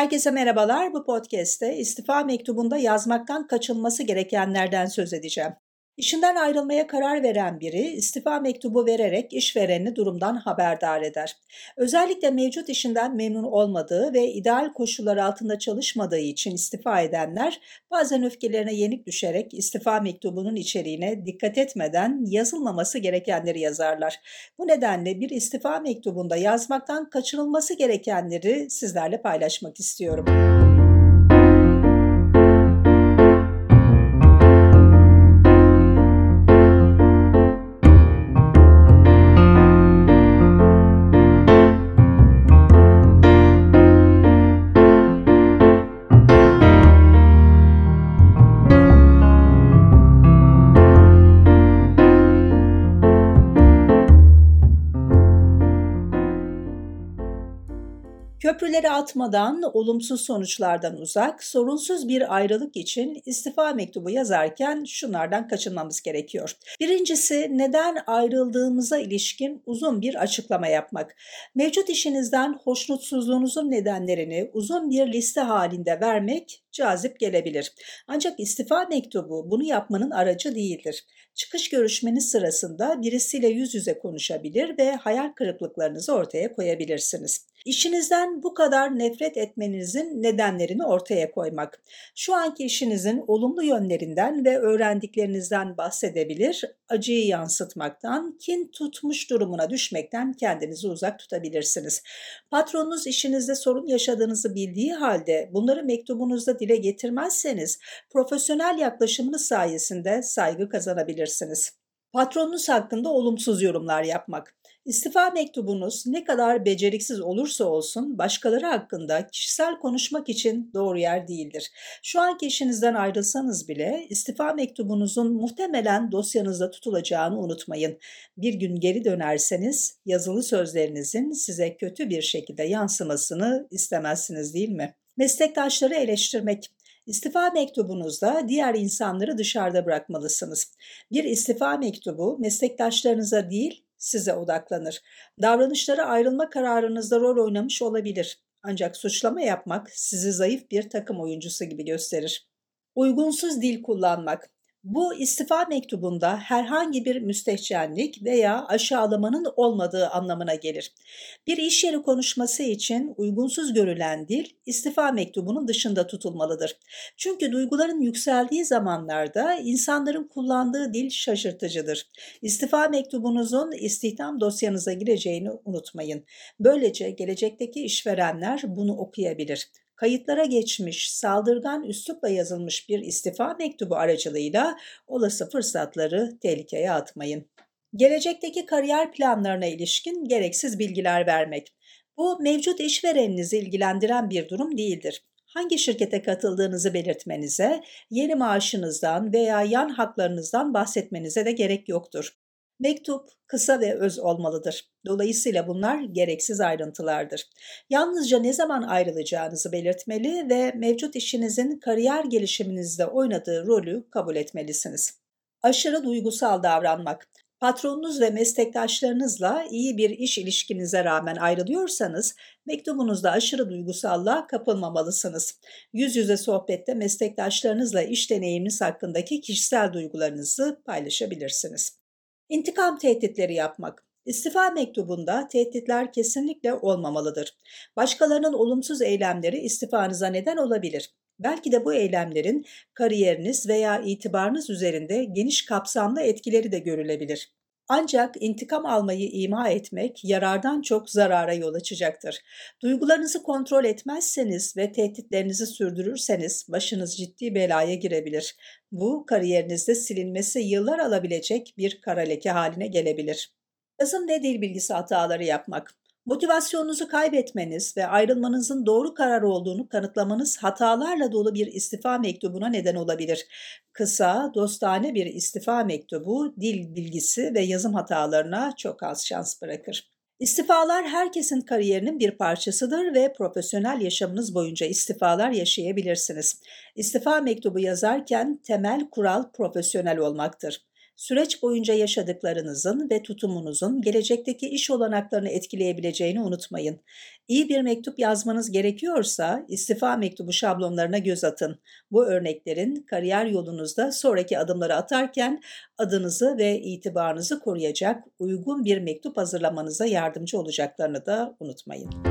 Herkese merhabalar. Bu podcast'te istifa mektubunda yazmaktan kaçınması gerekenlerden söz edeceğim. İşinden ayrılmaya karar veren biri istifa mektubu vererek işverenini durumdan haberdar eder. Özellikle mevcut işinden memnun olmadığı ve ideal koşullar altında çalışmadığı için istifa edenler bazen öfkelerine yenik düşerek istifa mektubunun içeriğine dikkat etmeden yazılmaması gerekenleri yazarlar. Bu nedenle bir istifa mektubunda yazmaktan kaçınılması gerekenleri sizlerle paylaşmak istiyorum. Köprüleri atmadan, olumsuz sonuçlardan uzak, sorunsuz bir ayrılık için istifa mektubu yazarken şunlardan kaçınmamız gerekiyor. Birincisi neden ayrıldığımıza ilişkin uzun bir açıklama yapmak. Mevcut işinizden hoşnutsuzluğunuzun nedenlerini uzun bir liste halinde vermek cazip gelebilir. Ancak istifa mektubu bunu yapmanın aracı değildir. Çıkış görüşmeniz sırasında birisiyle yüz yüze konuşabilir ve hayal kırıklıklarınızı ortaya koyabilirsiniz. İşinizden bu kadar nefret etmenizin nedenlerini ortaya koymak. Şu anki işinizin olumlu yönlerinden ve öğrendiklerinizden bahsedebilir, acıyı yansıtmaktan, kin tutmuş durumuna düşmekten kendinizi uzak tutabilirsiniz. Patronunuz işinizde sorun yaşadığınızı bildiği halde bunları mektubunuzda dile getirmezseniz profesyonel yaklaşımınız sayesinde saygı kazanabilirsiniz. Patronunuz hakkında olumsuz yorumlar yapmak. İstifa mektubunuz ne kadar beceriksiz olursa olsun başkaları hakkında kişisel konuşmak için doğru yer değildir. Şu anki işinizden ayrılsanız bile istifa mektubunuzun muhtemelen dosyanızda tutulacağını unutmayın. Bir gün geri dönerseniz yazılı sözlerinizin size kötü bir şekilde yansımasını istemezsiniz değil mi? Meslektaşları eleştirmek. İstifa mektubunuzda diğer insanları dışarıda bırakmalısınız. Bir istifa mektubu meslektaşlarınıza değil size odaklanır. Davranışları ayrılma kararınızda rol oynamış olabilir. Ancak suçlama yapmak sizi zayıf bir takım oyuncusu gibi gösterir. Uygunsuz dil kullanmak. Bu istifa mektubunda herhangi bir müstehcenlik veya aşağılamanın olmadığı anlamına gelir. Bir iş yeri konuşması için uygunsuz görülen dil istifa mektubunun dışında tutulmalıdır. Çünkü duyguların yükseldiği zamanlarda insanların kullandığı dil şaşırtıcıdır. İstifa mektubunuzun istihdam dosyanıza gireceğini unutmayın. Böylece gelecekteki işverenler bunu okuyabilir kayıtlara geçmiş, saldırgan üslupla yazılmış bir istifa mektubu aracılığıyla olası fırsatları tehlikeye atmayın. Gelecekteki kariyer planlarına ilişkin gereksiz bilgiler vermek. Bu mevcut işvereninizi ilgilendiren bir durum değildir hangi şirkete katıldığınızı belirtmenize, yeni maaşınızdan veya yan haklarınızdan bahsetmenize de gerek yoktur. Mektup kısa ve öz olmalıdır. Dolayısıyla bunlar gereksiz ayrıntılardır. Yalnızca ne zaman ayrılacağınızı belirtmeli ve mevcut işinizin kariyer gelişiminizde oynadığı rolü kabul etmelisiniz. Aşırı duygusal davranmak. Patronunuz ve meslektaşlarınızla iyi bir iş ilişkinize rağmen ayrılıyorsanız mektubunuzda aşırı duygusallığa kapılmamalısınız. Yüz yüze sohbette meslektaşlarınızla iş deneyiminiz hakkındaki kişisel duygularınızı paylaşabilirsiniz. İntikam tehditleri yapmak. İstifa mektubunda tehditler kesinlikle olmamalıdır. Başkalarının olumsuz eylemleri istifanıza neden olabilir. Belki de bu eylemlerin kariyeriniz veya itibarınız üzerinde geniş kapsamlı etkileri de görülebilir. Ancak intikam almayı ima etmek yarardan çok zarara yol açacaktır. Duygularınızı kontrol etmezseniz ve tehditlerinizi sürdürürseniz başınız ciddi belaya girebilir. Bu kariyerinizde silinmesi yıllar alabilecek bir kara leke haline gelebilir. Yazım ve dil bilgisi hataları yapmak. Motivasyonunuzu kaybetmeniz ve ayrılmanızın doğru karar olduğunu kanıtlamanız hatalarla dolu bir istifa mektubuna neden olabilir. Kısa, dostane bir istifa mektubu dil bilgisi ve yazım hatalarına çok az şans bırakır. İstifalar herkesin kariyerinin bir parçasıdır ve profesyonel yaşamınız boyunca istifalar yaşayabilirsiniz. İstifa mektubu yazarken temel kural profesyonel olmaktır. Süreç boyunca yaşadıklarınızın ve tutumunuzun gelecekteki iş olanaklarını etkileyebileceğini unutmayın. İyi bir mektup yazmanız gerekiyorsa istifa mektubu şablonlarına göz atın. Bu örneklerin kariyer yolunuzda sonraki adımları atarken adınızı ve itibarınızı koruyacak uygun bir mektup hazırlamanıza yardımcı olacaklarını da unutmayın.